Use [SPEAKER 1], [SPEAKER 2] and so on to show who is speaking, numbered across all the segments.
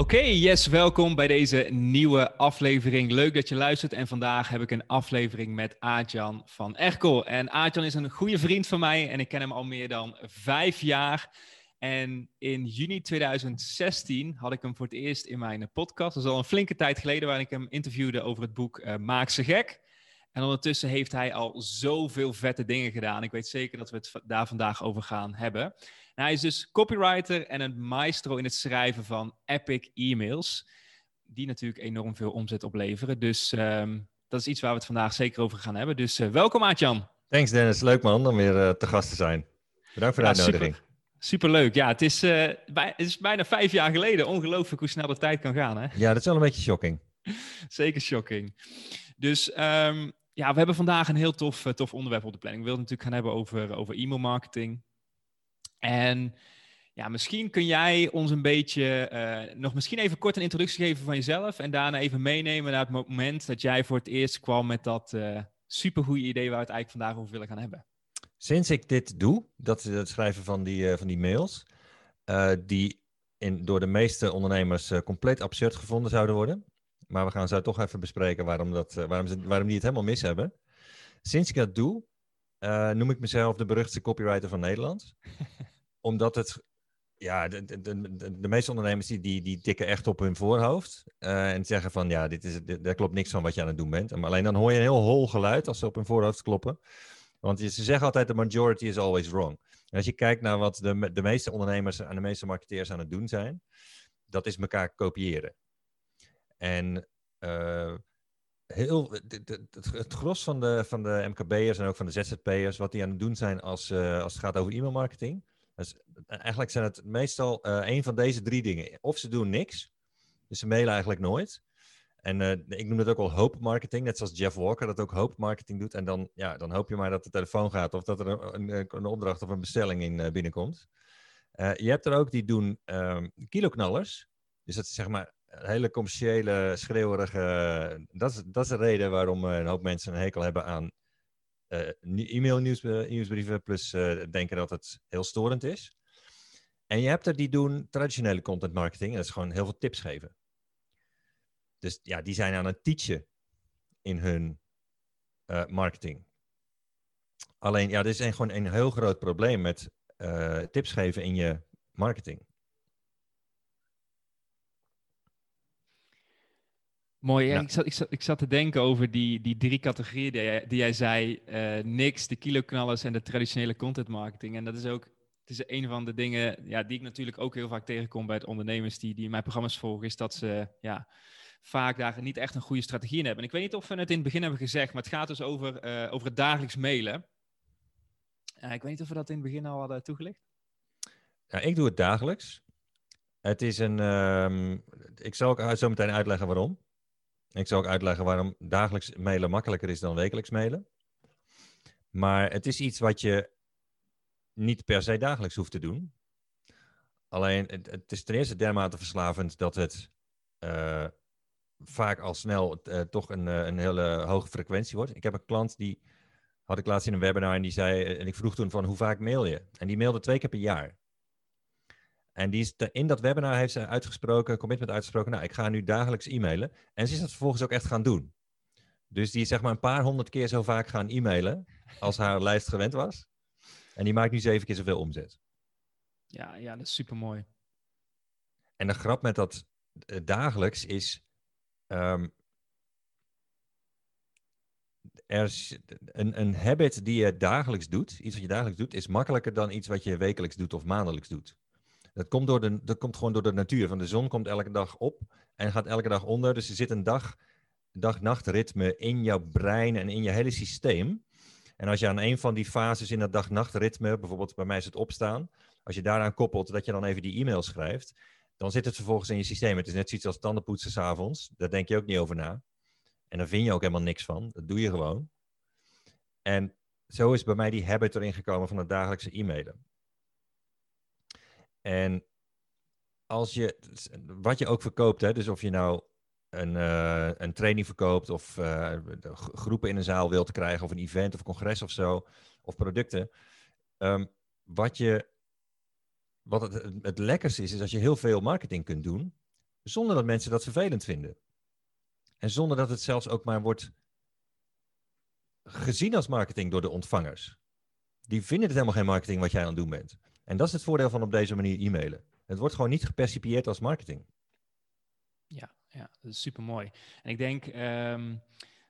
[SPEAKER 1] Oké, yes, welkom bij deze nieuwe aflevering. Leuk dat je luistert. En vandaag heb ik een aflevering met Aartjan van Erkel. En Aartjan is een goede vriend van mij en ik ken hem al meer dan vijf jaar. En in juni 2016 had ik hem voor het eerst in mijn podcast. Dat is al een flinke tijd geleden, waar ik hem interviewde over het boek uh, Maak ze gek. En ondertussen heeft hij al zoveel vette dingen gedaan. Ik weet zeker dat we het daar vandaag over gaan hebben hij is dus copywriter en een maestro in het schrijven van epic e-mails. Die natuurlijk enorm veel omzet opleveren. Dus um, dat is iets waar we het vandaag zeker over gaan hebben. Dus uh, welkom Aatjan.
[SPEAKER 2] Thanks Dennis, leuk man om weer uh, te gast te zijn. Bedankt voor de ja, uitnodiging.
[SPEAKER 1] Super. Superleuk. Ja, het is, uh, bij, het is bijna vijf jaar geleden. Ongelooflijk hoe snel de tijd kan gaan. Hè?
[SPEAKER 2] Ja, dat is wel een beetje shocking.
[SPEAKER 1] Zeker shocking. Dus um, ja, we hebben vandaag een heel tof, tof onderwerp op de planning. We willen het natuurlijk gaan hebben over, over e-mail marketing. En ja, misschien kun jij ons een beetje, uh, nog misschien even kort een introductie geven van jezelf en daarna even meenemen naar het moment dat jij voor het eerst kwam met dat uh, supergoeie idee waar we het eigenlijk vandaag over willen gaan hebben.
[SPEAKER 2] Sinds ik dit doe, dat het schrijven van die, uh, van die mails, die in, door de meeste ondernemers compleet absurd gevonden zouden worden. Maar we gaan zo toch even bespreken waarom, dat, waarom, ze, waarom die het helemaal mis hebben. Sinds ik dat doe, noem ik mezelf de beruchtste copywriter van Nederland. Omdat het, ja, de, de, de, de, meeste ondernemers die, die, die tikken echt op hun voorhoofd. Uh, en zeggen van, ja, dit is, daar klopt niks van wat je aan het doen bent. Maar alleen dan hoor je een heel hol geluid als ze op hun voorhoofd kloppen. Want ze zeggen altijd, de majority is always wrong. En als je kijkt naar wat de, de meeste ondernemers en de meeste marketeers aan het doen zijn, dat is elkaar kopiëren. En uh, heel, het, gros van de, van de MKB'ers en ook van de ZZP'ers, wat die aan het doen zijn als, uh, als het gaat over e-mailmarketing. Dus eigenlijk zijn het meestal uh, een van deze drie dingen. Of ze doen niks, dus ze mailen eigenlijk nooit. En uh, ik noem het ook wel hope marketing, net zoals Jeff Walker dat ook hope marketing doet. En dan, ja, dan hoop je maar dat de telefoon gaat of dat er een, een, een opdracht of een bestelling in binnenkomt. je hebt er ook die doen ehm, kiloknallers. Dus dat is zeg maar hele commerciële, schreeuwerige. Dat is, dat is de reden waarom een hoop mensen een hekel hebben aan e-mail nieuws, nieuwsbrieven. Plus uh, denken dat het heel storend is. En je hebt er die doen traditionele content marketing. En dat is gewoon heel veel tips geven. Dus ja, die zijn aan het teachen in hun marketing. Alleen, ja, er is een, gewoon een heel groot probleem met tips geven in je marketing.
[SPEAKER 1] Mooi. Ik, zat, ik, zat, ik zat te denken over die, die drie categorieën die jij, die jij zei. Uh, niks, de kiloknallers en de traditionele content marketing. En dat is ook het is een van de dingen ja, die ik natuurlijk ook heel vaak tegenkom bij het ondernemers die, die mijn programma's volgen. Is dat ze ja, vaak daar niet echt een goede strategie in hebben. En ik weet niet of we het in het begin hebben gezegd, maar het gaat dus over, uh, over het dagelijks mailen. Uh, ik weet niet of we dat in het begin al hadden toegelicht.
[SPEAKER 2] Ja, ik doe het dagelijks. Het is een. Um, ik zal ook zo meteen uitleggen waarom. Ik zal ook uitleggen waarom dagelijks mailen makkelijker is dan wekelijks mailen. Maar het is iets wat je niet per se dagelijks hoeft te doen. Alleen het, is ten eerste dermate verslavend dat het uh, vaak al snel uh, toch een, uh, een hele hoge frequentie wordt. Ik heb een klant die had ik laatst in een webinar en die zei, en ik vroeg toen van hoe vaak mail je? En die mailde twee keer per jaar. En die is in dat webinar heeft ze uitgesproken, commitment uitgesproken, nou, ik ga nu dagelijks e-mailen. En ze is dat vervolgens ook echt gaan doen. Dus die is zeg maar een paar honderd keer zo vaak gaan e-mailen als haar lijst gewend was. En die maakt nu zeven keer zoveel omzet.
[SPEAKER 1] Ja, ja dat is super mooi.
[SPEAKER 2] En de grap met dat uh, dagelijks is. Um, er is een, een habit die je dagelijks doet, iets wat je dagelijks doet, is makkelijker dan iets wat je wekelijks doet of maandelijks doet. Dat komt, door de, dat komt gewoon door de natuur. Van de zon komt elke dag op en gaat elke dag onder. Dus er zit een dag, dag-nachtritme in jouw brein en in je hele systeem. En als je aan een van die fases in dat dag-nachtritme, bijvoorbeeld bij mij is het opstaan, als je daaraan koppelt dat je dan even die e-mail schrijft, dan zit het vervolgens in je systeem. Het is net zoiets als tandenpoetsen s'avonds. Daar denk je ook niet over na. En daar vind je ook helemaal niks van. Dat doe je gewoon. En zo is bij mij die habit erin gekomen van het dagelijkse e-mailen. En als je, wat je ook verkoopt, hè, dus of je nou een, uh, een training verkoopt of uh, groepen in een zaal wilt krijgen of een event of congres of zo, of producten. Um, wat je, wat het, het lekkerste is, is als je heel veel marketing kunt doen, zonder dat mensen dat vervelend vinden. En zonder dat het zelfs ook maar wordt gezien als marketing door de ontvangers. Die vinden het helemaal geen marketing wat jij aan het doen bent. En dat is het voordeel van op deze manier e-mailen. Het wordt gewoon niet gepercipieerd als marketing.
[SPEAKER 1] Ja, ja dat is super mooi. En ik denk um,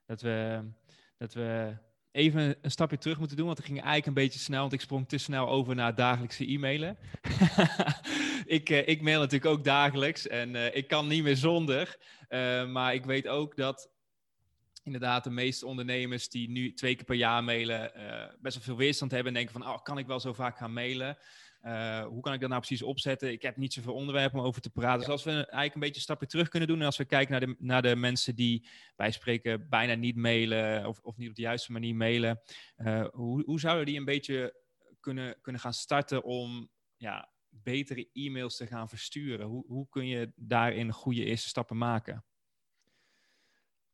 [SPEAKER 1] dat, we, dat we even een stapje terug moeten doen, want het ging eigenlijk een beetje snel, want ik sprong te snel over naar dagelijkse e-mailen. ik, uh, ik mail natuurlijk ook dagelijks en uh, ik kan niet meer zonder. Uh, maar ik weet ook dat inderdaad de meeste ondernemers die nu twee keer per jaar mailen, best wel veel weerstand hebben en denken van, oh, kan ik wel zo vaak gaan mailen? Uh, hoe kan ik dat nou precies opzetten? Ik heb niet zoveel onderwerpen om over te praten. Dus als we eigenlijk een beetje een stapje terug kunnen doen. En als we kijken naar de, naar de mensen die bij spreken bijna niet mailen. Of, of niet op de juiste manier mailen. Uh, hoe, hoe zouden die een beetje kunnen, kunnen gaan starten om ja, betere e-mails te gaan versturen? Hoe, hoe kun je daarin goede eerste stappen maken?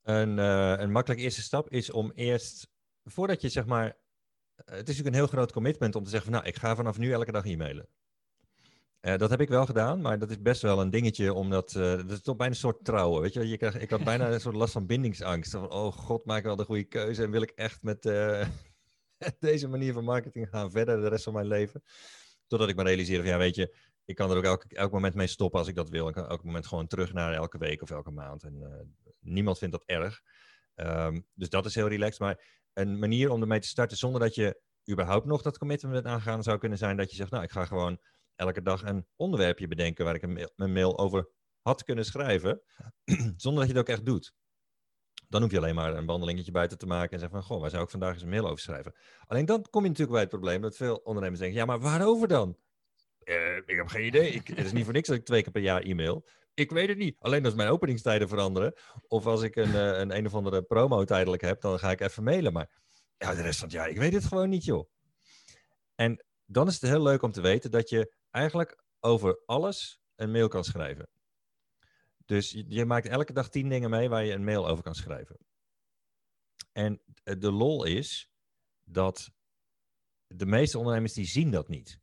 [SPEAKER 2] Een, uh, een makkelijke eerste stap is om eerst, voordat je zeg maar het is natuurlijk een heel groot commitment om te zeggen van nou, ik ga vanaf nu elke dag e-mailen. Uh, dat heb ik wel gedaan, maar dat is best wel een dingetje, omdat uh, dat is toch bijna een soort trouwen, weet je. je ik had bijna een soort last van bindingsangst. Van, oh god, maak ik wel de goede keuze en wil ik echt met deze manier van marketing gaan verder de rest van mijn leven. Totdat ik me realiseerde van, ja weet je, ik kan er ook elk, elk moment mee stoppen als ik dat wil. Ik kan elk moment gewoon terug naar elke week of elke maand. En niemand vindt dat erg. Um, dus dat is heel relaxed. Maar een manier om ermee te starten zonder dat je überhaupt nog dat commitment aangaan zou kunnen zijn dat je zegt, nou, ik ga gewoon elke dag een onderwerpje bedenken waar ik een mail, over had kunnen schrijven, zonder dat je het ook echt doet. Dan hoef je alleen maar een wandelingetje buiten te maken en zeggen van, goh, waar zou ik vandaag eens een mail over schrijven? Alleen dan kom je natuurlijk bij het probleem dat veel ondernemers denken, ja, maar waarover dan? Uh, ik heb geen idee. Ik, het is niet voor niks dat ik twee keer per jaar e-mail. Ik weet het niet. Alleen als mijn openingstijden veranderen. Of als ik een, uh, een een of andere promo tijdelijk heb, dan ga ik even mailen. Maar ja, de rest van het jaar, ik weet het gewoon niet, joh. En dan is het heel leuk om te weten dat je eigenlijk over alles een mail kan schrijven. Dus je, je maakt elke dag tien dingen mee waar je een mail over kan schrijven. En de lol is dat de meeste ondernemers die zien dat niet.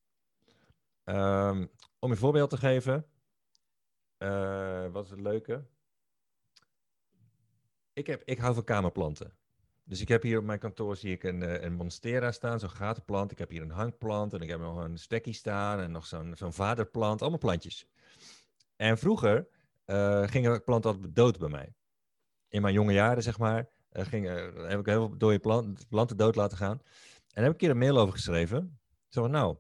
[SPEAKER 2] Um, om een voorbeeld te geven, uh, wat is het leuke? Ik, heb, ik hou van kamerplanten. Dus ik heb hier op mijn kantoor zie ik een, eh, een monstera staan, zo'n gatenplant. Ik heb hier een hangplant en ik heb nog een stekkie staan en nog zo'n zo'n vaderplant. Allemaal plantjes. En vroeger uh, gingen het plant altijd dood bij mij. In mijn jonge jaren, zeg maar, uh, ging, heb ik heel veel dode plant, planten dood laten gaan. En daar heb ik een keer een mail over geschreven. Zo nou,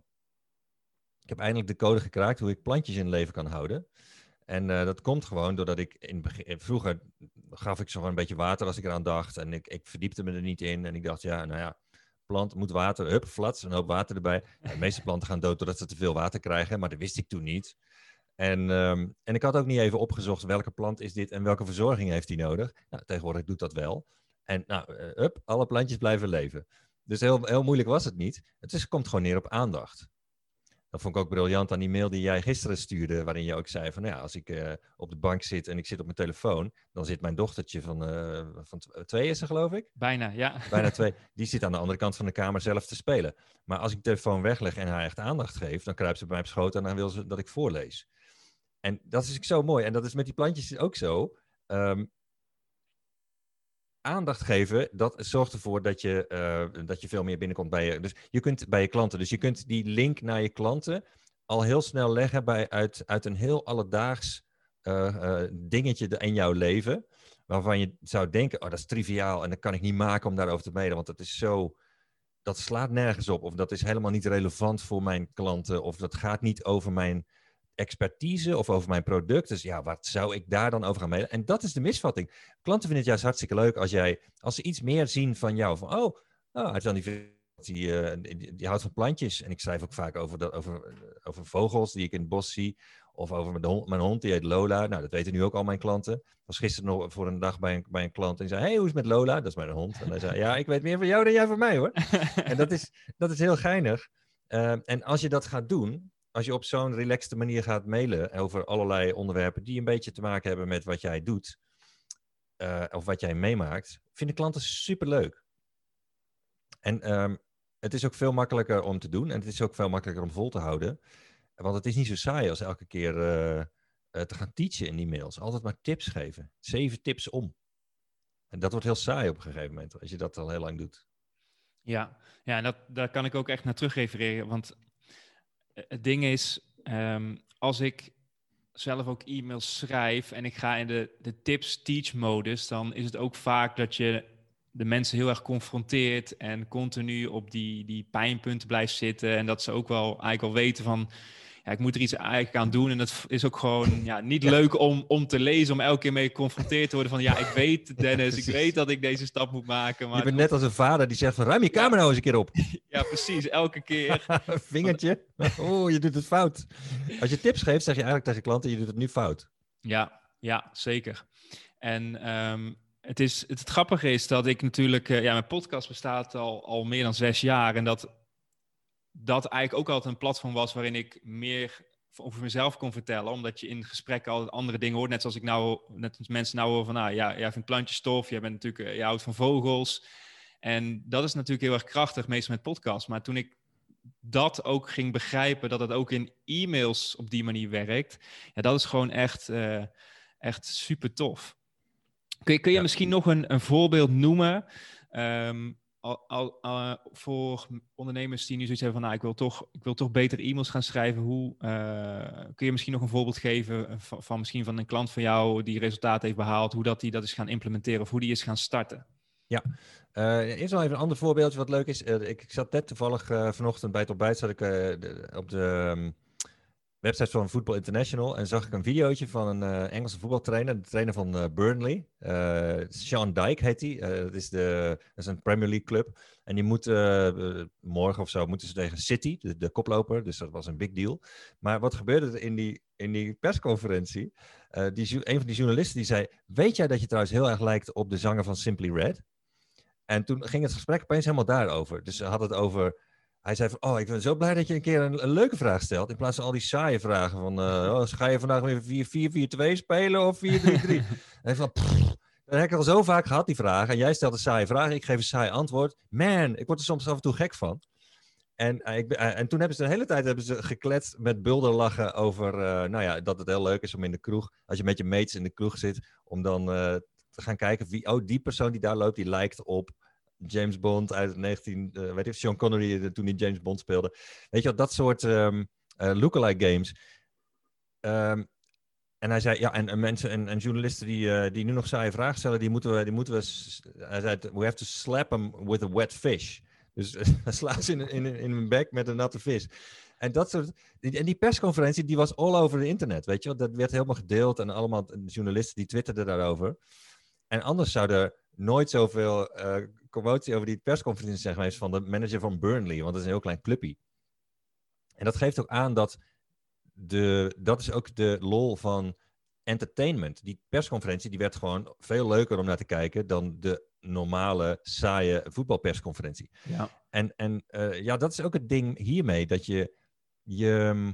[SPEAKER 2] ik heb eindelijk de code gekraakt hoe ik plantjes in leven kan houden. En uh, dat komt gewoon doordat ik in begin, vroeger gaf ik zo gewoon een beetje water als ik eraan dacht. En ik, ik verdiepte me er niet in. En ik dacht, ja, nou ja, plant moet water. Hup, flats, een hoop water erbij. de meeste planten gaan dood doordat ze te veel water krijgen. Maar dat wist ik toen niet. En, um, en ik had ook niet even opgezocht welke plant is dit en welke verzorging heeft die nodig. Nou, tegenwoordig doet dat wel. En nou, uh, hup, alle plantjes blijven leven. Dus heel, heel moeilijk was het niet. Het is, komt gewoon neer op aandacht. Dat vond ik ook briljant aan die mail die jij gisteren stuurde, waarin je ook zei van, nou ja, als ik uh, op de bank zit en ik zit op mijn telefoon, dan zit mijn dochtertje van, uh, van twee is ze geloof ik?
[SPEAKER 1] Bijna, ja.
[SPEAKER 2] Bijna twee. Die zit aan de andere kant van de kamer zelf te spelen. Maar als ik de telefoon wegleg en haar echt aandacht geef, dan kruipt ze bij mij op schoot en dan wil ze dat ik voorlees. En dat is zo mooi. En dat is met die plantjes ook zo. Um, aandacht geven, dat zorgt ervoor dat je, uh, dat je veel meer binnenkomt bij je. Dus je kunt bij je klanten. Dus je kunt die link naar je klanten al heel snel leggen bij, uit, uit een heel alledaags uh, uh, dingetje in jouw leven. Waarvan je zou denken, oh, dat is triviaal en dat kan ik niet maken om daarover te mailen, want dat is zo. Dat slaat nergens op, of dat is helemaal niet relevant voor mijn klanten, of dat gaat niet over mijn expertise of over mijn product. Dus ja, wat zou ik daar dan over gaan mailen? En dat is de misvatting. Klanten vinden het juist hartstikke leuk als jij, als ze iets meer zien van jou. Van, oh, nou, hij dan die, die, uh, die, die, houdt van plantjes. En ik schrijf ook vaak over, dat, over, over vogels die ik in het bos zie. Of over mijn hond, mijn hond, die heet Lola. Nou, dat weten nu ook al mijn klanten. Ik was gisteren nog voor een dag bij een, bij een klant en die zei, hey, hoe is het met Lola? Dat is mijn hond. En hij zei, ja, ik weet meer van jou dan jij van mij hoor. en dat is, dat is heel geinig. Ehm, en als je dat gaat doen, als je op zo'n relaxte manier gaat mailen over allerlei onderwerpen die een beetje te maken hebben met wat jij doet, uh, of wat jij meemaakt, vinden klanten super leuk. En ehm, het is ook veel makkelijker om te doen en het is ook veel makkelijker om vol te houden. Want het is niet zo saai als elke keer uh, uh, te gaan teachen in die mails. Altijd maar tips geven. Zeven tips om. En dat wordt heel saai op een gegeven moment, als je dat al heel lang doet.
[SPEAKER 1] Ja, ja en dat, daar kan ik ook echt naar terug refereren. Want het ding is, um, als ik zelf ook e-mails schrijf en ik ga in de, de tips-teach-modus, dan is het ook vaak dat je de mensen heel erg confronteert en continu op die, die pijnpunten blijft zitten. En dat ze ook wel eigenlijk al weten van ja, ik moet er iets eigenlijk aan doen. En dat is ook gewoon ja, niet leuk om, om te lezen, om elke keer mee geconfronteerd te worden van ja, ik weet Dennis, ik weet dat ik deze stap moet maken. Maar
[SPEAKER 2] je bent net als een vader die zegt van ruim je camera nou eens een keer op.
[SPEAKER 1] Ja, precies, elke keer.
[SPEAKER 2] Vingertje. Oh, je doet het fout. Als je tips geeft, zeg je eigenlijk tegen klanten, je doet het nu fout.
[SPEAKER 1] Ja, ja, zeker. En um, het, is, het, grappige is dat ik natuurlijk, uh, ja, mijn podcast bestaat al, al meer dan zes jaar. En dat dat eigenlijk ook altijd een platform was waarin ik meer over mezelf kon vertellen. Omdat je in gesprekken altijd andere dingen hoort. Net zoals ik nou, net als mensen nou horen van, nou ja, jij vindt plantjes tof. Jij bent natuurlijk, eh, je houdt van vogels. En dat is natuurlijk heel erg krachtig, meestal met podcasts. Maar toen ik dat ook ging begrijpen, dat het ook in e-mails op die manier werkt. Ja, dat is gewoon echt, uh, echt super tof. Kun je, kun je misschien nog een, een voorbeeld noemen? Um, al, al, al, voor ondernemers die nu zoiets hebben van, nou, ik wil toch, ik wil toch beter e-mails gaan schrijven. Hoe uh, kun je misschien nog een voorbeeld geven van, van, misschien van een klant van jou die resultaat heeft behaald, hoe dat die dat is gaan implementeren of hoe die is gaan starten?
[SPEAKER 2] Ja, uh, eerst wel even een ander voorbeeldje wat leuk is. Ik, zat net toevallig vanochtend bij het ontbijt, zat ik op de um, website van Football International en zag ik een videootje van een uh, Engelse voetbaltrainer, de trainer van uh, Burnley. Uh, Sean Dyke heet hij. dat, is de, dat is een Premier League club. En die moet morgen of zo moeten ze tegen City, de, koploper. Dus dat was een big deal. Maar wat gebeurde er in die, in die persconferentie? die, een van die journalisten die zei: Weet jij dat je trouwens heel erg lijkt op de zanger van Simply Red? En toen ging het gesprek opeens helemaal daarover. Dus ze hadden het over hij zei van, oh, ik ben zo blij dat je een keer een, een leuke vraag stelt. In plaats van al die saaie vragen van, uh, oh, ga je vandaag weer 4-4-2 spelen of 4-3-3? hij van, dat heb ik al zo vaak gehad, die vraag. En jij stelt een saaie vraag, ik geef een saai antwoord. Man, ik word er soms af en toe gek van. En, uh, ik, uh, en toen hebben ze de hele tijd hebben ze gekletst met bulderlachen over, nou ja, dat het heel leuk is om in de kroeg, als je met je mates in de kroeg zit, om dan te gaan kijken wie, oh, die persoon die daar loopt, die lijkt op James Bond uit 19, uh, eh, weet je, Sean Connery uh, toen hij James Bond speelde. Weet je dat soort um, uh, lookalike games. Um, en hij zei, ja, en, en mensen en, en, journalisten die, die nu nog saaie vragen stellen, die moeten we, die moeten we, hij zei, we have to slap them with a wet fish. Dus sla ze in, in, in hun bek met een natte vis. En dat soort. En die persconferentie die was all over het internet. Weet je? Dat werd helemaal gedeeld. En allemaal journalisten die twitterden daarover. En anders zou er nooit zoveel uh, commotie over die persconferentie zijn geweest van de manager van Burnley, want dat is een heel klein clubje. En dat geeft ook aan dat de, dat is ook de lol van entertainment. Die persconferentie die werd gewoon veel leuker om naar te kijken dan de normale, saaie voetbalpersconferentie.
[SPEAKER 1] Ja.
[SPEAKER 2] En, en uh, ja, dat is ook het ding hiermee, dat je je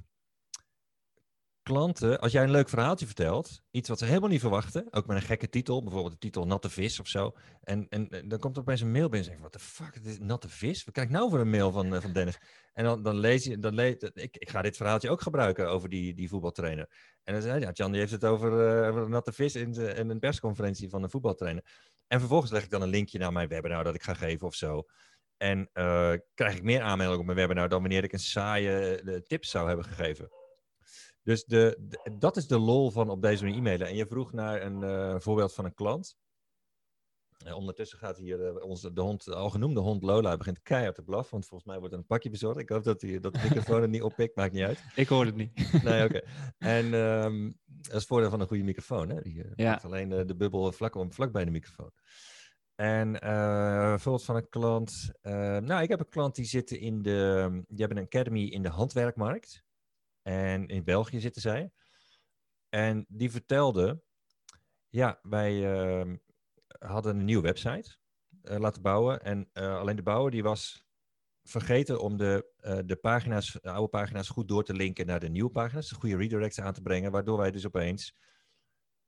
[SPEAKER 2] klanten, als jij een leuk verhaaltje vertelt, iets wat ze helemaal niet verwachten, ook met een gekke titel, bijvoorbeeld de titel Natte Vis of zo, en, en, dan komt er opeens een mail binnen en zegt, wat de fuck, dit is Natte Vis? Wat krijg ik nou voor een mail van, uh, van Dennis? En dan, dan lees je, dan lees, ik, ik ga dit verhaaltje ook gebruiken over die, die voetbaltrainer. En dan zei ja, Jan die heeft het over, over Natte Vis in, de, in een persconferentie van een voetbaltrainer. En vervolgens leg ik dan een linkje naar mijn webinar dat ik ga geven of zo. En uh, krijg ik meer aanmeldingen op mijn webinar dan wanneer ik een saaie tips zou hebben gegeven. Dus de, dat is de lol van op deze manier e-mailen. En je vroeg naar een uh, voorbeeld van een klant. En ondertussen gaat hier uh, onze, de hond, de al genoemde hond Lola begint keihard te blaffen. Want volgens mij wordt er een pakje bezorgd. Ik hoop dat, die, dat de microfoon het niet oppikt, maakt niet uit.
[SPEAKER 1] Ik hoor het niet.
[SPEAKER 2] Nee, oké. Okay. En um, dat is het voordeel van een goede microfoon. Hè? Die uh, ja. alleen de bubbel vlak, vlak bij de microfoon. En uh, voorbeeld van een klant. Nou, ik heb een klant die zit in de. Die hebben een academy in de handwerkmarkt. En in België zitten zij. En die vertelde, ja, wij ehm, hadden een nieuwe website eh, laten bouwen. En eh, alleen de bouwer die was vergeten om de, eh, de, pagina's, de oude pagina's goed door te linken naar de nieuwe pagina's. De goede redirects aan te brengen, waardoor wij dus opeens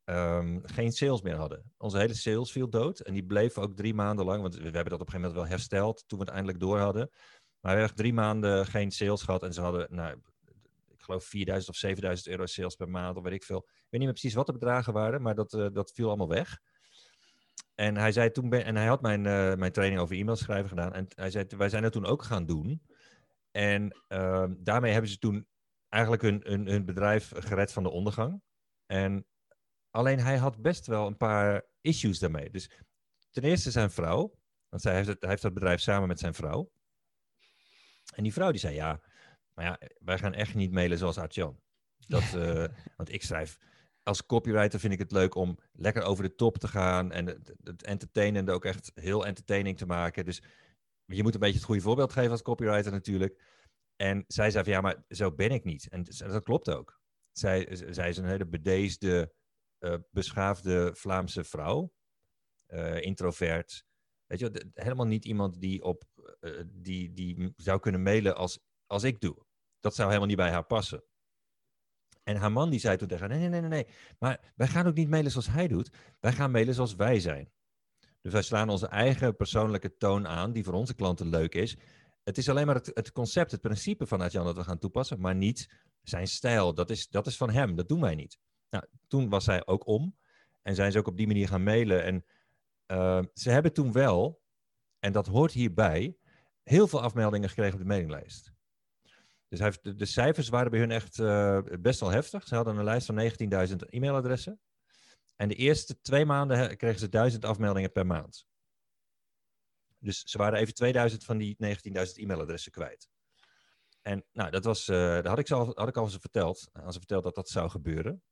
[SPEAKER 2] ehm, geen sales meer hadden. Onze hele sales viel dood en die bleef ook drie maanden lang, want we hebben dat op een gegeven moment wel hersteld toen we het eindelijk door hadden. Maar we hebben drie maanden geen sales gehad en ze hadden, nou, ik geloof 4000 of 7000 euro sales per maand of weet ik veel. Ik weet niet meer precies wat de bedragen waren, maar dat, dat viel allemaal weg. En hij zei toen, en hij had mijn, uh, mijn training over e-mail schrijven gedaan. En hij zei, wij zijn dat toen ook gaan doen. En uh, daarmee hebben ze toen eigenlijk hun, hun, hun bedrijf gered van de ondergang. En alleen hij had best wel een paar issues daarmee. Dus ten eerste zijn vrouw, want hij heeft, het, hij heeft dat bedrijf samen met zijn vrouw. En die vrouw die zei, ja, maar ja, wij gaan echt niet mailen zoals Artjan. Dat, uh, want ik schrijf als copywriter vind ik het leuk om lekker over de top te gaan en het, het entertainende ook echt heel entertaining te maken. Dus je moet een beetje het goede voorbeeld geven als copywriter natuurlijk. En zij zei van ja, maar zo ben ik niet. En dat klopt ook. Zij, zij is een hele bedeesde, uh, beschaafde Vlaamse vrouw. Uh, introvert. Weet je, helemaal niet iemand die, op, uh, die, die zou kunnen mailen als, als ik doe. Dat zou helemaal niet bij haar passen. En haar man die zei toen tegen haar, nee, nee, nee, nee, maar wij gaan ook niet mailen zoals hij doet. Wij gaan mailen zoals wij zijn. Dus wij slaan onze eigen persoonlijke toon aan, die voor onze klanten leuk is. Het is alleen maar het, concept, het principe van Adjan dat we gaan toepassen, maar niet zijn stijl. Dat is, dat is van hem, dat doen wij niet. Nou, toen was zij ook om en zijn ze ook op die manier gaan mailen. En uh, ze hebben toen wel, en dat hoort hierbij, heel veel afmeldingen gekregen op de mailinglijst. Dus hij de, cijfers waren bij hun echt uh, best wel heftig. Ze hadden een lijst van 19.000 e-mailadressen. En de eerste twee maanden kregen ze 1000 afmeldingen per maand. Dus ze waren even 2000 van die 19.000 e-mailadressen kwijt. En nou, dat was, uh, dat had ik, al, had ik al ze verteld. Aan ze verteld dat dat zou gebeuren.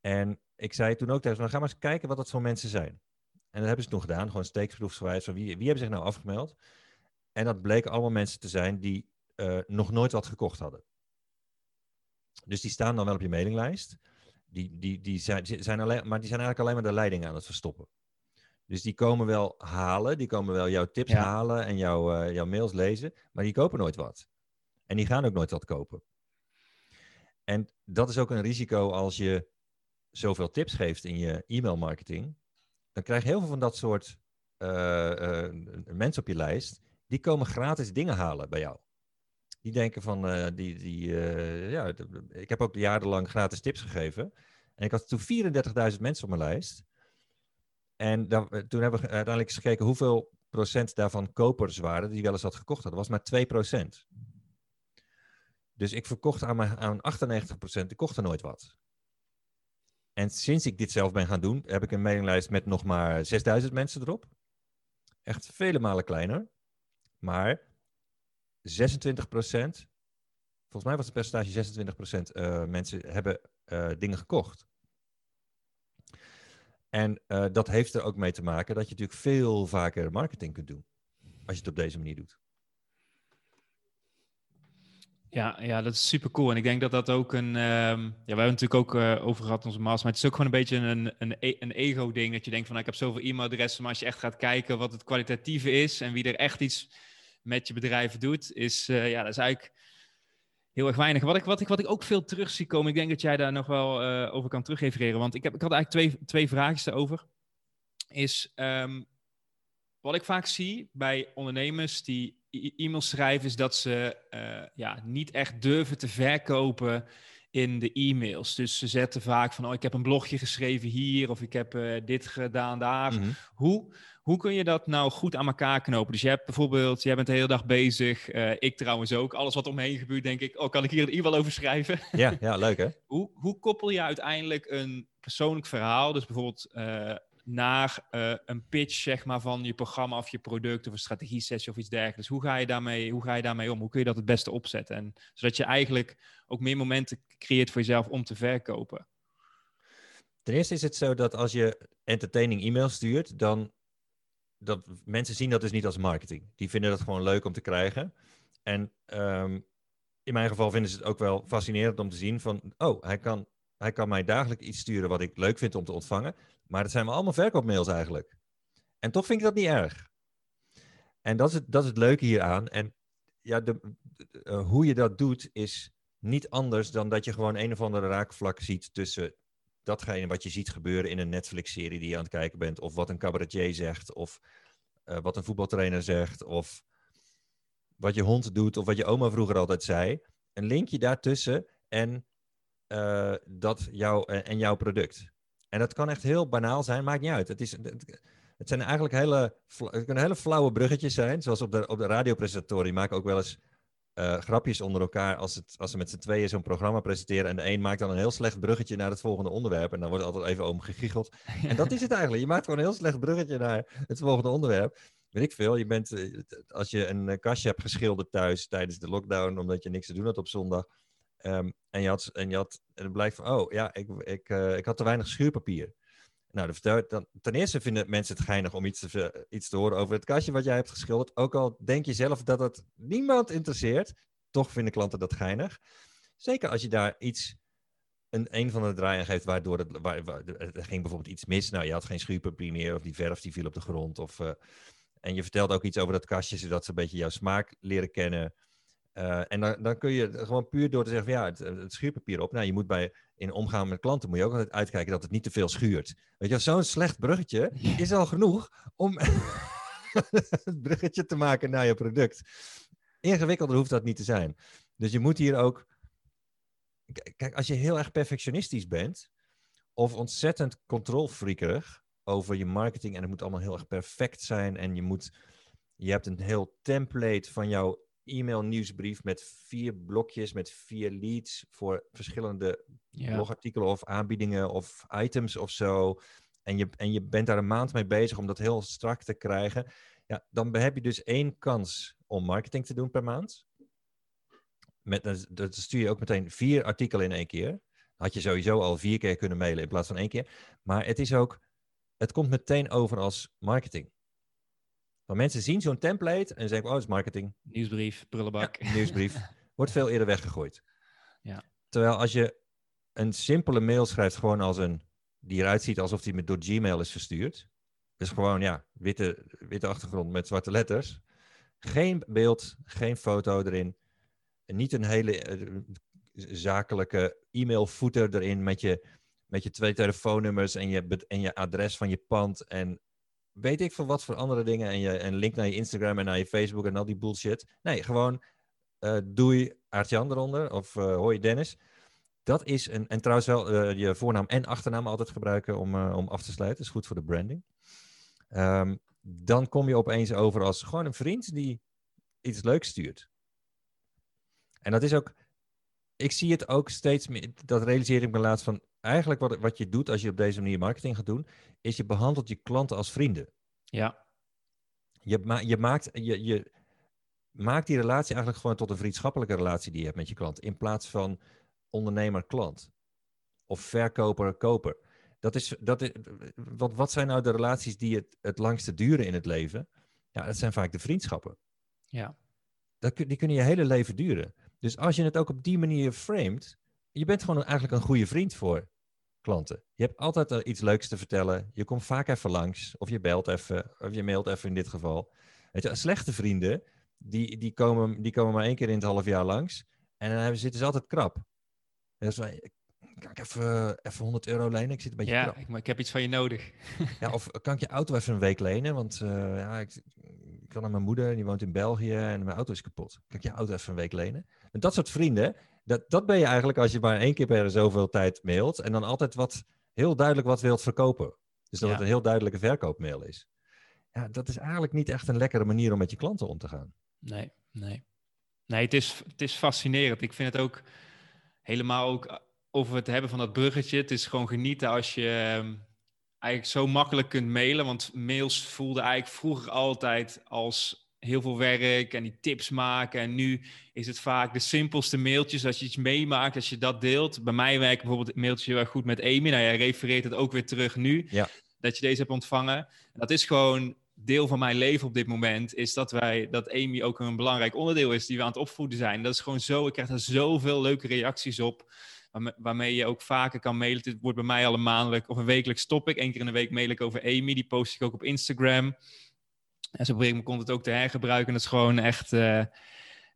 [SPEAKER 2] En ik zei toen ook tegen ze, nou, ga maar eens kijken wat dat voor mensen zijn. En dat hebben ze toen gedaan, gewoon steekproefsgewijs van wie, wie hebben zich nou afgemeld. En dat bleken allemaal mensen te zijn die uh, nog nooit wat gekocht hadden. Dus die staan dan wel op je mailinglijst. Die, die, die zijn, zijn alleen, maar die zijn eigenlijk alleen maar de leiding aan het verstoppen. Dus die komen wel halen, die komen wel jouw tips halen en jouw, uh, jouw mails lezen, maar die kopen nooit wat. En die gaan ook nooit wat kopen. En dat is ook een risico als je zoveel tips geeft in je e-mail marketing. Dan krijg je heel veel van dat soort uh, mensen op je lijst. Die komen gratis dingen halen bij jou. Die denken van, uh, die, die, uh, ja, ik heb ook jarenlang gratis tips gegeven. En ik had toen 34.000 mensen op mijn lijst. En eh, toen hebben we uiteindelijk gekeken hoeveel procent daarvan kopers waren die wel eens had gekocht hadden. Dat was maar 2 procent. Dus ik verkocht aan, mijn, aan 98 procent, ik kocht er nooit wat. En sinds ik dit zelf ben gaan doen, heb ik een mailinglijst met nog maar 6000 mensen erop. Echt vele malen kleiner. Maar 26 procent, volgens mij was het percentage 26 procent uh, mensen hebben uh, dingen gekocht. En uh, dat heeft er ook mee te maken dat je natuurlijk veel vaker marketing kunt doen. Als je het op deze manier doet.
[SPEAKER 1] Ja, ja, dat is super cool. En ik denk dat dat ook een. Um, ja, we hebben natuurlijk ook over gehad onze master. Maar het is ook gewoon een beetje een, een, e-, een ego-ding. Dat je denkt van nou, ik heb zoveel e-mailadressen. Maar als je echt gaat kijken wat het kwalitatieve is en wie er echt iets met je bedrijf doet, is, uh, ja, dat is eigenlijk heel erg weinig. Wat ik, wat, ik, wat ik ook veel terug zie komen, ik denk dat jij daar nog wel uh, over kan terugrefereren, want ik, heb, ik had eigenlijk twee, twee vragen erover. Is um, wat ik vaak zie bij ondernemers die e-mails schrijven, is dat ze uh, ja, niet echt durven te verkopen in de e-mails. Dus ze zetten vaak van, oh, ik heb een blogje geschreven hier of ik heb uh, dit gedaan daar. Mm -hmm. Hoe, hoe kun je dat nou goed aan elkaar knopen? Dus je hebt bijvoorbeeld, jij bent de hele dag bezig, uh, ik trouwens ook. Alles wat omheen gebeurt, denk ik, oh, kan ik hier een e-mail over schrijven?
[SPEAKER 2] Ja, ja leuk hè?
[SPEAKER 1] hoe, hoe koppel je uiteindelijk een persoonlijk verhaal, dus bijvoorbeeld uh, naar uh, een pitch zeg maar, van je programma of je product of een strategie-sessie of iets dergelijks. Hoe ga, je daarmee, hoe ga je daarmee om? Hoe kun je dat het beste opzetten? En, zodat je eigenlijk ook meer momenten creëert voor jezelf om te verkopen.
[SPEAKER 2] Ten eerste is het zo dat als je entertaining e-mail stuurt, dan dat mensen zien dat dus niet als marketing. Die vinden dat gewoon leuk om te krijgen. En um, in mijn geval vinden ze het ook wel fascinerend om te zien van, oh, hij kan Hij kan mij dagelijks iets sturen wat ik leuk vind om te ontvangen. Maar het zijn allemaal verkoopmails eigenlijk. En toch vind ik dat niet erg. En dat is het, dat is het leuke hieraan. En ja, de, eh, hoe je dat doet is niet anders dan dat je gewoon een of andere raakvlak ziet tussen datgene wat je ziet gebeuren in een Netflix-serie die je aan het kijken bent, of wat een cabaretier zegt, of uh, wat een voetbaltrainer zegt, of wat je hond doet, of wat je oma vroeger altijd zei. Een linkje daartussen en, uh, dat jou, en jouw product. En dat kan echt heel banaal zijn, maakt niet uit. Het, is, het, zijn eigenlijk hele, kunnen hele flauwe bruggetjes zijn, zoals op de, op de radiopresentatoren. Maken ook wel eens uh, grapjes onder elkaar als, het, als ze met z'n tweeën zo'n programma presenteren. En de een maakt dan een heel slecht bruggetje naar het volgende onderwerp. En dan wordt altijd even om gegiegeld. En dat is het eigenlijk. Je maakt gewoon een heel slecht bruggetje naar het volgende onderwerp. Weet ik veel. Je bent, eh, als je een eh, kastje hebt geschilderd thuis tijdens de lockdown, omdat je niks te doen had op zondag. Um, en je had, en je had, en het blijkt van, oh ja, ik, ik, ik had te weinig schuurpapier. Nou, dan, ten eerste vinden mensen het geinig om iets te, iets te horen over het kastje wat jij hebt geschilderd. Ook al denk je zelf dat het niemand interesseert, toch vinden klanten dat geinig. Zeker als je daar iets, een, een van de draaien geeft waardoor het, waar, waar, er ging bijvoorbeeld iets mis. Nou, je had geen schuurpapier meer of die verf die viel op de grond. Of, uh, en je vertelt ook iets over dat kastje, zodat ze een beetje jouw smaak leren kennen. Uh, en dan, dan kun je gewoon puur door te zeggen, van, ja, het, het, schuurpapier op. Nou, je moet bij, in omgaan met klanten, moet je ook altijd uitkijken dat het niet te veel schuurt. Weet je, zo'n slecht bruggetje is al genoeg om het bruggetje te maken naar je product. Ingewikkelder hoeft dat niet te zijn. Dus je moet hier ook, kijk, als je heel erg perfectionistisch bent, of ontzettend controlfreakerig over je marketing en het moet allemaal heel erg perfect zijn en je moet, je hebt een heel template van jouw e-mail nieuwsbrief met vier blokjes, met vier leads voor verschillende blogartikelen of aanbiedingen of items of zo. En je, en je bent daar een maand mee bezig om dat heel strak te krijgen. Ja, dan heb je dus één kans om marketing te doen per maand. Met, dat stuur je ook meteen vier artikelen in één keer. Had je sowieso al vier keer kunnen mailen in plaats van één keer. Maar het is ook, het komt meteen over als marketing. Want mensen zien zo'n template en zeggen, oh, dat is marketing.
[SPEAKER 1] Nieuwsbrief, prullenbak.
[SPEAKER 2] Ja, nieuwsbrief. Wordt veel eerder weggegooid.
[SPEAKER 1] Ja.
[SPEAKER 2] Terwijl als je een simpele mail schrijft, gewoon als een, die eruit ziet alsof die met door Gmail is verstuurd. Dus gewoon, ja, witte, witte achtergrond met zwarte letters. Geen beeld, geen foto erin. Niet een hele uh, zakelijke e-mail footer erin met je, met je twee telefoonnummers en je, en je adres van je pand en weet ik van wat voor andere dingen. En je en link naar je Instagram en naar je Facebook en al die bullshit. Nee, gewoon uh, doei Aartjan eronder of uh, hoi Dennis. Dat is een, en trouwens wel uh, je voornaam en achternaam altijd gebruiken om, om af te sluiten. Dat is goed voor de branding. Um, dan kom je opeens over als gewoon een vriend die iets leuks stuurt. En dat is ook, ik zie het ook steeds meer, dat realiseer ik me laatst van, eigenlijk wat, wat je doet als je op deze manier marketing gaat doen, is je behandelt je klanten als vrienden.
[SPEAKER 1] Ja.
[SPEAKER 2] Je, ma je, maakt, je, je maakt die relatie eigenlijk gewoon tot een vriendschappelijke relatie die je hebt met je klant, in plaats van ondernemer-klant of verkoper-koper. Dat is, dat is, wat, wat zijn nou de relaties die het, het langste duren in het leven? Ja, dat zijn vaak de vriendschappen.
[SPEAKER 1] Ja.
[SPEAKER 2] Dat, die kunnen je hele leven duren. Dus als je het ook op die manier framed, je bent gewoon eigenlijk een goede vriend voor klanten. Je hebt altijd iets leuks te vertellen. Je komt vaak even langs. Of je belt even. Of je mailt even in dit geval. Weet je, slechte vrienden, die, die, komen, die komen maar één keer in het half jaar langs. En dan zitten ze altijd krap. Dus, kan ik even, even 100 euro lenen? Ik zit een beetje
[SPEAKER 1] ja,
[SPEAKER 2] krap.
[SPEAKER 1] Maar ik heb iets van je nodig.
[SPEAKER 2] ja, of kan ik je auto even een week lenen? Want uh, ja, ik, ik kan naar mijn moeder, die woont in België en mijn auto is kapot. Kan ik je auto even een week lenen? En dat soort vrienden, dat, dat ben je eigenlijk als je maar één keer per zoveel tijd mailt en dan altijd wat heel duidelijk wat wilt verkopen. Dus dat
[SPEAKER 1] Ja.
[SPEAKER 2] het een heel duidelijke verkoopmail is. Ja, dat is eigenlijk niet echt een lekkere manier om met je klanten om te gaan.
[SPEAKER 1] Nee, nee. Nee, het is, het is fascinerend. Ik vind het ook helemaal ook eh, over het hebben van dat bruggetje. Het is gewoon genieten als je ehm, eigenlijk zo makkelijk kunt mailen. Want mails voelden eigenlijk vroeger altijd als heel veel werk en die tips maken. En nu is het vaak de simpelste mailtjes. Als je iets meemaakt, als je dat deelt. Bij mij werkt bijvoorbeeld het mailtje heel erg goed met Amy. Nou, jij refereert het ook weer terug nu.
[SPEAKER 2] Ja.
[SPEAKER 1] Dat je deze hebt ontvangen. En dat is gewoon deel van mijn leven op dit moment is dat wij, dat Amy ook een belangrijk onderdeel is die we aan het opvoeden zijn. Dat is gewoon zo, ik krijg er zoveel leuke reacties op, waarmee je ook vaker kan mailen. Het wordt bij mij al een maandelijk of een wekelijks topic. Eén keer in de week mail ik over Amy, die post ik ook op Instagram. En zo probeer ik mijn content ook te hergebruiken. En dat is gewoon echt, uh,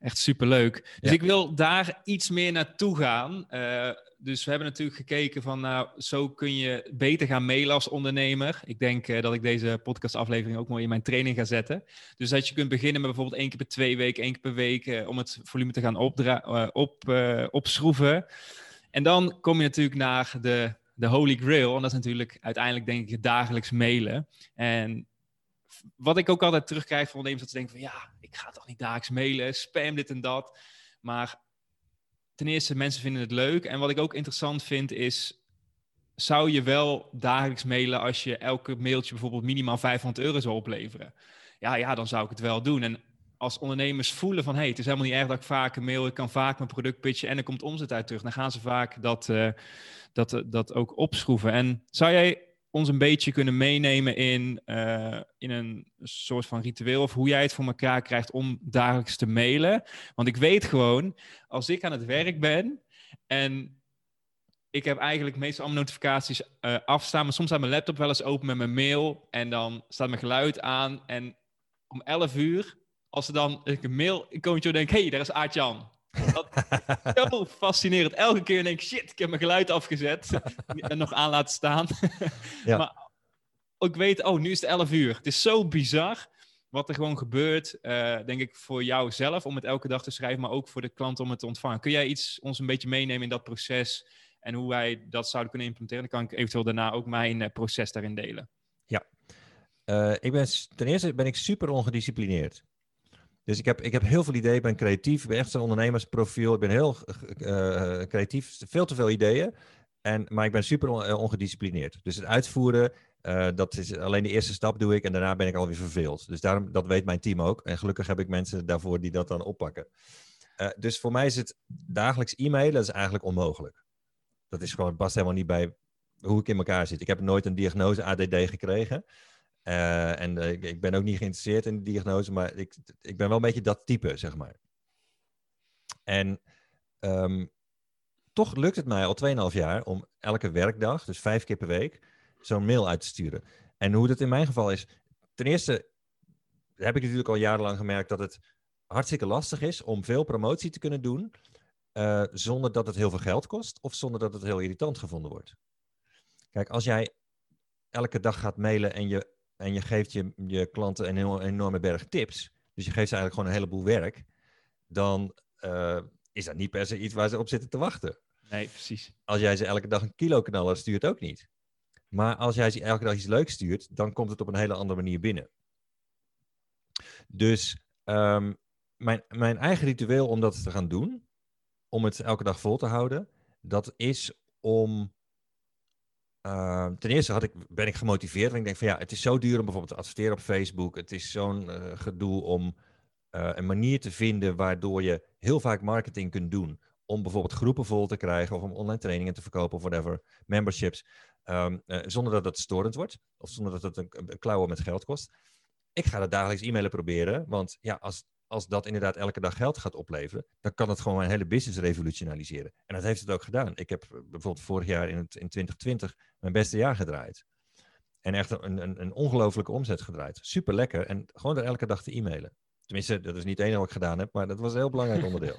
[SPEAKER 1] echt superleuk. Dus ik wil daar iets meer naartoe gaan. Uh, dus we hebben natuurlijk gekeken van, nou, zo kun je beter gaan mailen als ondernemer. Ik denk uh, dat ik deze podcastaflevering ook mooi in mijn training ga zetten. Dus dat je kunt beginnen met bijvoorbeeld één keer per twee weken, één keer per week, om het volume te gaan opdra- op, opschroeven. En dan kom je natuurlijk naar de, de holy grail. En dat is natuurlijk uiteindelijk denk ik dagelijks mailen. En wat ik ook altijd terugkrijg van ondernemers, dat ze denken van ja, ik ga toch niet dagelijks mailen, spam dit en dat. Maar ten eerste, mensen vinden het leuk. En wat ik ook interessant vind is, zou je wel dagelijks mailen als je elke mailtje bijvoorbeeld minimaal 500 euro zou opleveren? Ja, ja, dan zou ik het wel doen. En als ondernemers voelen van, hey, het is helemaal niet erg dat ik vaak mail, ik kan vaak mijn product pitchen en er komt omzet uit terug, dan gaan ze vaak dat, uh, dat, dat ook opschroeven. En zou jij ons een beetje kunnen meenemen in, uh, in een soort van ritueel of hoe jij het voor elkaar krijgt om dagelijks te mailen. Want ik weet gewoon, als ik aan het werk ben en ik heb eigenlijk meestal allemaal notificaties uh, afstaan, maar soms staat mijn laptop wel eens open met mijn mail en dan staat mijn geluid aan en om 11 uur, als er dan een mail komt, denk ik, hey, daar is Aart-Jan. Dat is zo fascinerend. Elke keer denk ik, shit, ik heb mijn geluid afgezet. en nog aan laten staan. ja. Maar ik weet, oh, nu is het 11 uur. Het is zo bizar wat er gewoon gebeurt, uh, denk ik, voor jou zelf om het elke dag te schrijven, maar ook voor de klant om het te ontvangen. Kun jij iets ons een beetje meenemen in dat proces en hoe wij dat zouden kunnen implementeren? Dan kan ik eventueel daarna ook mijn uh, proces daarin delen.
[SPEAKER 2] Ja, uh, ik ben, ten eerste ben ik super ongedisciplineerd. Dus ik heb, ik heb heel veel ideeën, ik ben creatief, ik ben echt zo'n ondernemersprofiel, ik ben heel uh, creatief, veel te veel ideeën, en, maar ik ben super uh, ongedisciplineerd. Dus het uitvoeren, dat is alleen de eerste stap doe ik en daarna ben ik alweer verveeld. Dus daarom, dat weet mijn team ook. En gelukkig heb ik mensen daarvoor die dat dan oppakken. dus voor mij is het dagelijks e-mailen, dat is eigenlijk onmogelijk. Dat is gewoon, past helemaal niet bij hoe ik in elkaar zit. Ik heb nooit een diagnose ADD gekregen. Uh, en uh, ik, ben ook niet geïnteresseerd in de diagnose, maar ik, ik ben wel een beetje dat type, zeg maar. En um, toch lukt het mij al 2,5 jaar om elke werkdag, dus vijf keer per week, zo'n mail uit te sturen. En hoe dat in mijn geval is, ten eerste heb ik natuurlijk al jarenlang gemerkt dat het hartstikke lastig is om veel promotie te kunnen doen, uh, zonder dat het heel veel geld kost of zonder dat het heel irritant gevonden wordt. Kijk, als jij elke dag gaat mailen en je en je geeft je, je klanten een, enorme berg tips, dus je geeft ze eigenlijk gewoon een heleboel werk, dan uh, is dat niet per se iets waar ze op zitten te wachten.
[SPEAKER 1] Nee, precies.
[SPEAKER 2] Als jij ze elke dag een kilo knaller stuurt, ook niet. Maar als jij ze elke dag iets leuks stuurt, dan komt het op een hele andere manier binnen. Dus um, mijn, mijn eigen ritueel om dat te gaan doen, om het elke dag vol te houden, dat is om uh, ten eerste had ik, ben ik gemotiveerd. Want ik denk van ja, het is zo duur om bijvoorbeeld te adverteren op Facebook. Het is zo'n uh, gedoe om uh, een manier te vinden waardoor je heel vaak marketing kunt doen. Om bijvoorbeeld groepen vol te krijgen of om online trainingen te verkopen of whatever, memberships. Um, zonder dat het storend wordt of zonder dat het een, een klauwen met geld kost. Ik ga dat dagelijks e-mailen proberen, want ja, als, als dat inderdaad elke dag geld gaat opleveren, dan kan het gewoon mijn hele business revolutionaliseren. En dat heeft het ook gedaan. Ik heb bijvoorbeeld vorig jaar in, het, in 2020 mijn beste jaar gedraaid. En echt een, een, een ongelofelijke omzet gedraaid. Super lekker. En gewoon er elke dag te e-mailen. Tenminste, dat is niet één wat ik gedaan heb, maar dat was een heel belangrijk onderdeel.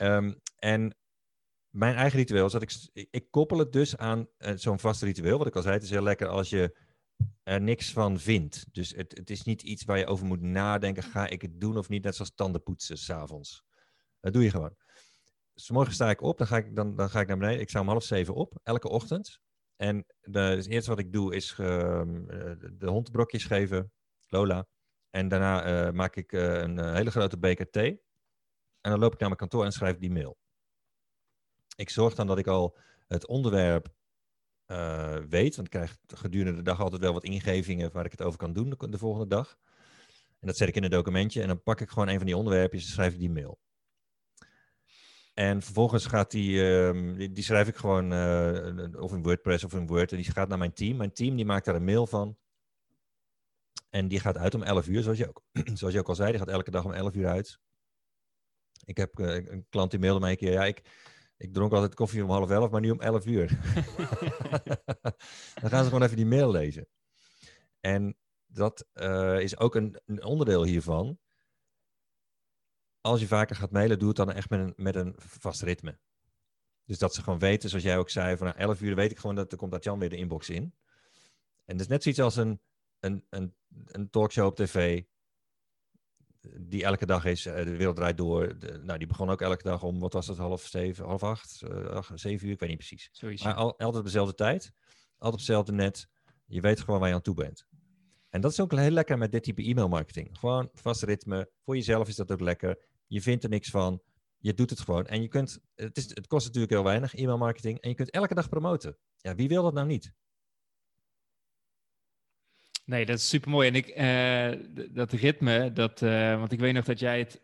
[SPEAKER 2] um, en mijn eigen ritueel is dat ik, ik koppel het dus aan uh, zo'n vast ritueel. Wat ik al zei, het is heel lekker als je er niks van vindt. Dus het, het is niet iets waar je over moet nadenken. Ga ik het doen of niet? Net zoals tandenpoetsen s'avonds. Dat doe je gewoon. Dus morgen sta ik op, dan ga ik, dan, dan ga ik naar beneden. Ik sta om half zeven op, elke ochtend. En de, het eerste wat ik doe is uh, de hond brokjes geven, Lola. En daarna uh, maak ik uh, een hele grote beker thee. En dan loop ik naar mijn kantoor en schrijf die mail. Ik zorg dan dat ik al het onderwerp uh, weet. Want ik krijg gedurende de dag altijd wel wat ingevingen waar ik het over kan doen de, de, volgende dag. En dat zet ik in een documentje en dan pak ik gewoon een van die onderwerpjes en schrijf ik die mail. En vervolgens gaat die, uh, die, schrijf ik gewoon uh, of in WordPress of in Word en die gaat naar mijn team. Mijn team die maakt daar een mail van. En die gaat uit om 11 uur, zoals je ook, zoals je ook al zei. Die gaat elke dag om 11 uur uit. Ik heb eh, een klant die mailde mij een keer. Ja, ik, ik dronk altijd koffie om half elf, maar nu om 11 uur. Dan gaan ze gewoon even die mail lezen. En dat eh, is ook een, een, onderdeel hiervan. Als je vaker gaat mailen, doe het dan echt met een, met een vast ritme. Dus dat ze gewoon weten, zoals jij ook zei, van 11 uur weet ik gewoon dat er komt Jan weer de inbox in. En dat is net zoiets als een, een, een, een talkshow op tv die elke dag is, eh, de wereld draait door. nou, die begon ook elke dag om, wat was het, half zeven, half acht, uh, zeven uur, ik weet niet precies. Sowieso. Maar al, altijd op dezelfde tijd, altijd op hetzelfde net. Je weet gewoon waar je aan toe bent. En dat is ook heel lekker met dit type e-mailmarketing. Gewoon vast ritme. Voor jezelf is dat ook lekker. Je vindt er niks van. Je doet het gewoon. En je kunt, het, is, het kost natuurlijk heel weinig, e-mailmarketing. En je kunt elke dag promoten. Ja, wie wil dat nou niet?
[SPEAKER 1] Nee, dat is super mooi. En ik, uh, dat ritme, dat, uh, want ik weet nog dat jij het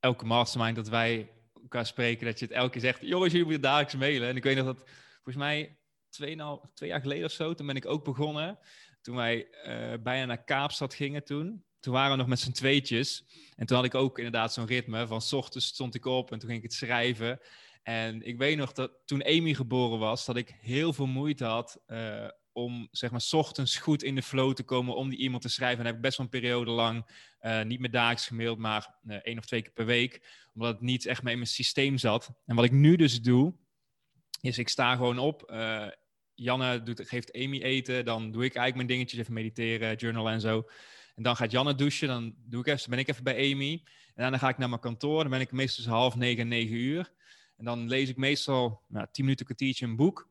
[SPEAKER 1] elke mastermind dat wij elkaar spreken, dat je het elke keer zegt: jongens, jullie moeten dagelijks mailen. En ik weet nog dat volgens mij twee, twee jaar geleden of zo, toen ben ik ook begonnen. Toen wij uh, bijna naar Kaapstad gingen toen. Toen waren we nog met z'n tweetjes. En toen had ik ook inderdaad zo'n ritme. Van s ochtends stond ik op en toen ging ik het schrijven. En ik weet nog dat toen Amy geboren was, dat ik heel veel moeite had om zeg maar ochtends goed in de flow te komen om die e-mail te schrijven. En heb ik best wel een periode lang uh, niet meer dagelijks gemaild, maar uh, één of twee keer per week. Omdat het niet echt mee in mijn systeem zat. En wat ik nu dus doe, is ik sta gewoon op. Uh, Janne doet, geeft Amy eten, dan doe ik eigenlijk mijn dingetjes, even mediteren, journalen en zo. En dan gaat Janne douchen, dan doe ik even, ben ik even bij Amy. En dan ga ik naar mijn kantoor, dan ben ik meestal tussen half negen en negen uur. En dan lees ik meestal nou, tien minuten kwartiertje een boek.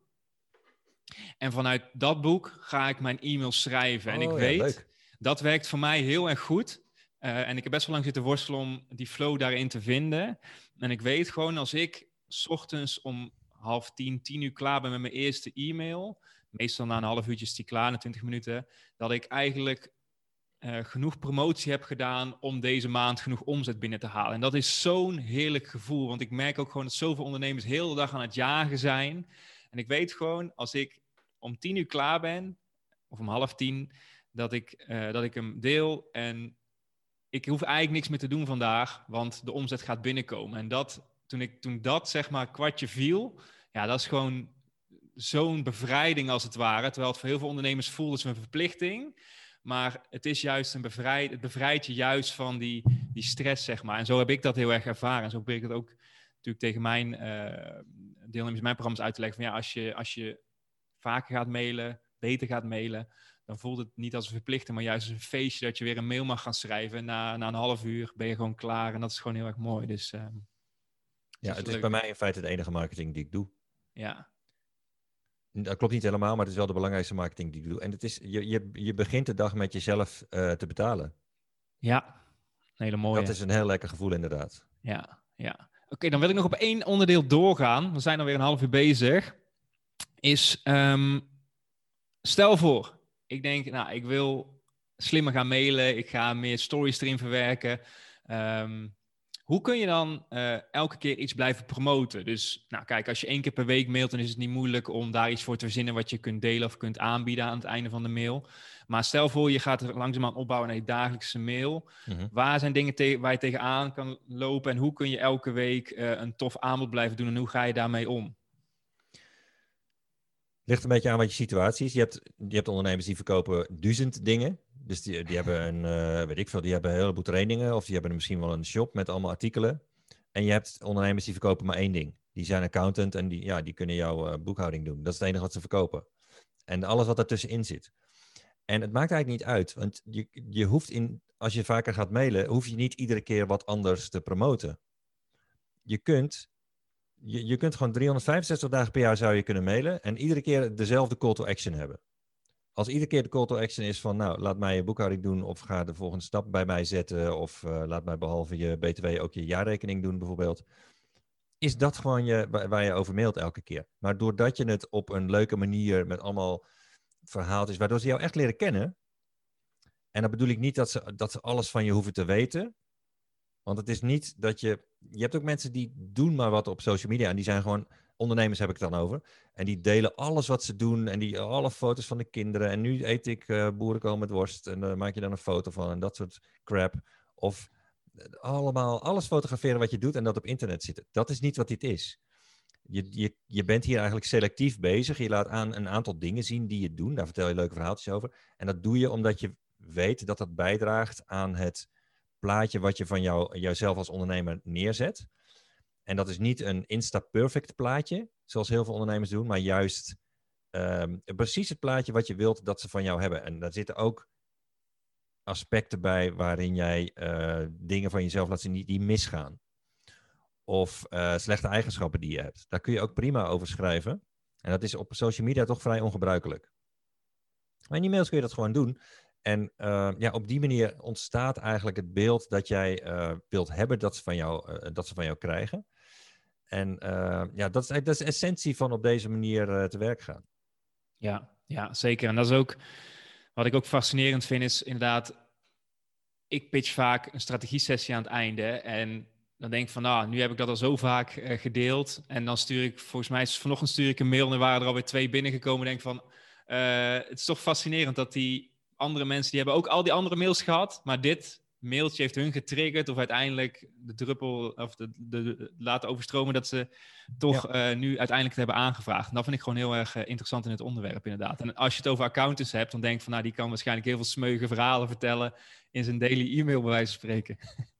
[SPEAKER 1] En vanuit dat boek ga ik mijn e-mail schrijven. en ik oh, weet, dat werkt voor mij heel erg goed. Uh, en ik heb best wel lang zitten worstelen om die flow daarin te vinden. En ik weet gewoon als ik s ochtends om half tien, tien uur klaar ben met mijn eerste e-mail, meestal na een half uurtje is die klaar, na twintig minuten, dat ik eigenlijk uh, genoeg promotie heb gedaan om deze maand genoeg omzet binnen te halen. En dat is zo'n heerlijk gevoel, want ik merk ook gewoon dat zoveel ondernemers heel de dag aan het jagen zijn. En ik weet gewoon, als ik om tien uur klaar ben, of om half tien, dat ik, uh, dat ik hem deel en ik hoef eigenlijk niks meer te doen vandaag, want de omzet gaat binnenkomen. En dat, toen, ik, toen dat zeg maar kwartje viel, ja, dat is gewoon zo'n bevrijding als het ware. Terwijl het voor heel veel ondernemers voelt als een verplichting. Maar het is juist een bevrijd, het bevrijdt je juist van die, die stress, zeg maar. En zo heb ik dat heel erg ervaren. En zo probeer ik het ook natuurlijk tegen mijn uh, deelnemers, mijn programma's uit te leggen. Van ja, als je, als je vaker gaat mailen, beter gaat mailen, dan voelt het niet als een verplichting, maar juist als een feestje dat je weer een mail mag gaan schrijven. Na, na een half uur ben je gewoon klaar en dat is gewoon heel erg mooi. Dus, uh,
[SPEAKER 2] ja, het is bij mij in feite de enige marketing die ik doe.
[SPEAKER 1] Ja.
[SPEAKER 2] Dat klopt niet helemaal, maar het is wel de belangrijkste marketing die ik doe. En het is, je, je, je begint de dag met jezelf uh, te betalen.
[SPEAKER 1] Ja, een hele mooie.
[SPEAKER 2] Dat is een heel lekker gevoel inderdaad.
[SPEAKER 1] Ja, ja. Oké, dan wil ik nog op één onderdeel doorgaan. We zijn alweer een half uur bezig is, um, stel voor, ik denk, nou, ik wil slimmer gaan mailen, ik ga meer stories erin verwerken. Um, hoe kun je dan uh, elke keer iets blijven promoten? Dus, nou, kijk, als je één keer per week mailt, dan is het niet moeilijk om daar iets voor te verzinnen wat je kunt delen of kunt aanbieden aan het einde van de mail. Maar stel voor, je gaat er langzaamaan opbouwen naar je dagelijkse mail. Mm Waar zijn dingen waar je tegenaan kan lopen en hoe kun je elke week uh, een tof aanbod blijven doen en hoe ga je daarmee om?
[SPEAKER 2] Ligt een beetje aan wat je situatie is. Je hebt, je hebt ondernemers die verkopen duizend dingen. Dus die, die hebben een, uh, weet ik veel, die hebben een heleboel trainingen. Of die hebben misschien wel een shop met allemaal artikelen. En je hebt ondernemers die verkopen maar één ding. Die zijn accountant en die, ja, die kunnen jouw uh, boekhouding doen. Dat is het enige wat ze verkopen. En alles wat ertussenin zit. En het maakt eigenlijk niet uit. Want je, je hoeft in, als je vaker gaat mailen, hoef je niet iedere keer wat anders te promoten. Je kunt je, kunt gewoon 365 dagen per jaar zou je kunnen mailen en iedere keer dezelfde call to action hebben. Als iedere keer de call to action is van, nou, laat mij je boekhouding doen of ga de volgende stap bij mij zetten of uh, laat mij behalve je BTW ook je jaarrekening doen bijvoorbeeld, is dat gewoon je, waar je over mailt elke keer. Maar doordat je het op een leuke manier met allemaal verhaaltjes, waardoor ze jou echt leren kennen, en dan bedoel ik niet dat ze, dat ze alles van je hoeven te weten, want het is niet dat je. Je hebt ook mensen die doen maar wat op social media. En die zijn gewoon ondernemers heb ik het dan over. En die delen alles wat ze doen en die alle foto's van de kinderen. En nu eet ik uh, boerenkool met worst en daar maak je dan een foto van en dat soort crap. Of allemaal alles fotograferen wat je doet en dat op internet zitten. Dat is niet wat dit is. Je, je, je bent hier eigenlijk selectief bezig. Je laat aan een aantal dingen zien die je doet. Daar vertel je leuke verhaaltjes over. En dat doe je omdat je weet dat dat bijdraagt aan het plaatje wat je van jou, jouzelf als ondernemer neerzet. En dat is niet een Insta-perfect plaatje, zoals heel veel ondernemers doen, maar juist um, precies het plaatje wat je wilt dat ze van jou hebben. En daar zitten ook aspecten bij waarin jij uh, dingen van jezelf laat zien die, misgaan. Of uh, slechte eigenschappen die je hebt. Daar kun je ook prima over schrijven. En dat is op social media toch vrij ongebruikelijk. Maar in e-mails kun je dat gewoon doen. En uh, ja, op die manier ontstaat eigenlijk het beeld dat jij uh, wilt hebben dat ze van jou, uh, dat ze van jou krijgen. En ja, dat is, dat is de essentie van op deze manier te werk gaan.
[SPEAKER 1] Ja, ja, zeker. En dat is ook wat ik ook fascinerend vind, is inderdaad, ik pitch vaak een strategie-sessie aan het einde. En dan denk ik van, nou, nu heb ik dat al zo vaak gedeeld. En dan stuur ik, volgens mij vanochtend stuur ik een mail en waren er alweer twee binnengekomen. Denk van, het is toch fascinerend dat die andere mensen die hebben ook al die andere mails gehad, maar dit mailtje heeft hun getriggerd of uiteindelijk de druppel of de, de, laten overstromen dat ze toch eh, nu uiteindelijk het hebben aangevraagd. En dat vind ik gewoon heel erg eh, interessant in het onderwerp inderdaad. En als je het over accountants hebt, dan denk ik van nou die kan waarschijnlijk heel veel smeuige verhalen vertellen in zijn daily e-mail bij wijze van spreken.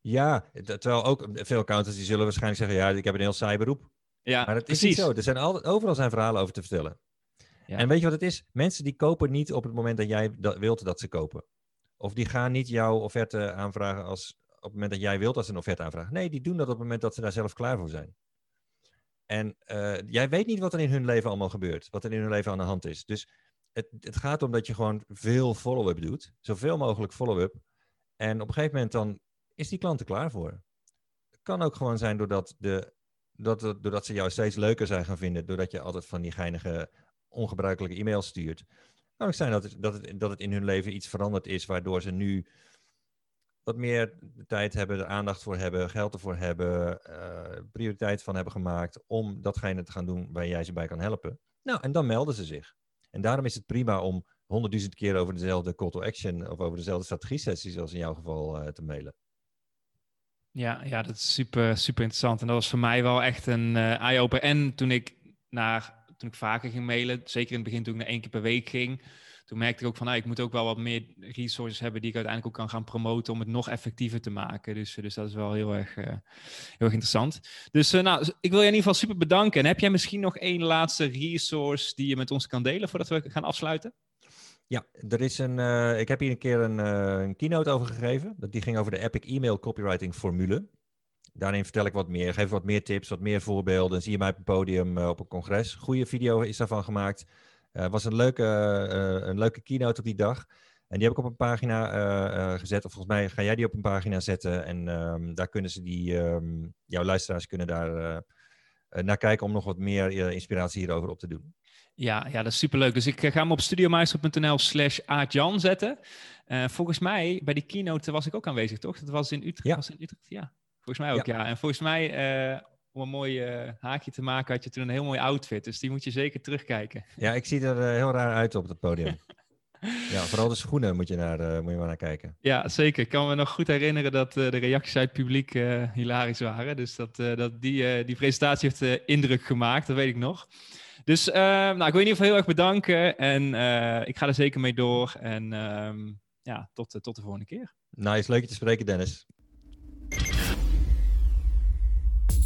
[SPEAKER 2] Ja, terwijl ook veel accountants die zullen waarschijnlijk zeggen ja, ik heb een heel saai beroep. Ja, maar dat is niet zo. Er zijn altijd, overal zijn verhalen over te vertellen. En weet je wat het is? Mensen die kopen niet op het moment dat jij dat wilt dat ze kopen. Of die gaan niet jouw offerte aanvragen als op het moment dat jij wilt dat ze een offerte aanvragen. Nee, die doen dat op het moment dat ze daar zelf klaar voor zijn. En uh, jij weet niet wat er in hun leven allemaal gebeurt. Wat er in hun leven aan de hand is. Dus het, het gaat om dat je gewoon veel follow-up doet. Zoveel mogelijk follow-up. En op een gegeven moment dan is die klant er klaar voor. Het kan ook gewoon zijn doordat, de, dat, doordat ze jou steeds leuker zijn gaan vinden. Doordat je altijd van die geinige ongebruikelijke e-mails stuurt. Kan ook zijn dat het, dat, het, dat het in hun leven iets veranderd is, waardoor ze nu wat meer tijd hebben, er aandacht voor hebben, geld ervoor hebben, uh, prioriteit van hebben gemaakt om datgene te gaan doen waar jij ze bij kan helpen. Nou, en dan melden ze zich. En daarom is het prima om honderdduizend keer over dezelfde call to action of over dezelfde strategie-sessie, zoals in jouw geval, uh, te mailen.
[SPEAKER 1] Ja, ja, dat is super, super interessant. En dat was voor mij wel echt een uh, eye-opener. En toen ik naar toen ik vaker ging mailen, zeker in het begin toen ik naar één keer per week ging, toen merkte ik ook van, nou, ik moet ook wel wat meer resources hebben die ik uiteindelijk ook kan gaan promoten om het nog effectiever te maken. Dus, dus dat is wel heel erg, uh, heel erg interessant. Dus uh, nou, ik wil je in ieder geval super bedanken. En heb jij misschien nog één laatste resource die je met ons kan delen voordat we gaan afsluiten?
[SPEAKER 2] Ja, er is een, ik heb hier een keer een, een keynote over gegeven. Die ging over de Epic Email Copywriting formule. Daarin vertel ik wat meer, geef wat meer tips, wat meer voorbeelden. Zie je mij op het podium uh, op een congres. Goede video is daarvan gemaakt. Het uh, was een leuke, uh, een leuke keynote op die dag. En die heb ik op een pagina gezet. Of volgens mij ga jij die op een pagina zetten. En um, daar kunnen ze die, um, jouw luisteraars kunnen daar naar kijken om nog wat meer inspiratie hierover op te doen.
[SPEAKER 1] Ja, ja, dat is superleuk. Dus ik ga hem op studiomeister.nl slash aardjan zetten. volgens mij, bij die keynote was ik ook aanwezig, toch? Dat was in Utrecht.
[SPEAKER 2] Ja.
[SPEAKER 1] Was in Utrecht, ja. Volgens mij ook, ja. En volgens mij, uh, om een mooi uh, haakje te maken, had je toen een heel mooi outfit. Dus die moet je zeker terugkijken.
[SPEAKER 2] Ja, ik zie er uh, heel raar uit op het podium. ja, vooral de schoenen moet je, naar, moet je maar naar kijken.
[SPEAKER 1] Ja, zeker. Ik kan me nog goed herinneren dat de reacties uit het publiek hilarisch waren. Dus dat, dat die, die presentatie heeft indruk gemaakt, dat weet ik nog. Dus nou, ik wil je in ieder geval heel erg bedanken. En ik ga er zeker mee door. En ehm, ja, tot, tot de volgende keer.
[SPEAKER 2] Nice, leuk je te spreken, Dennis.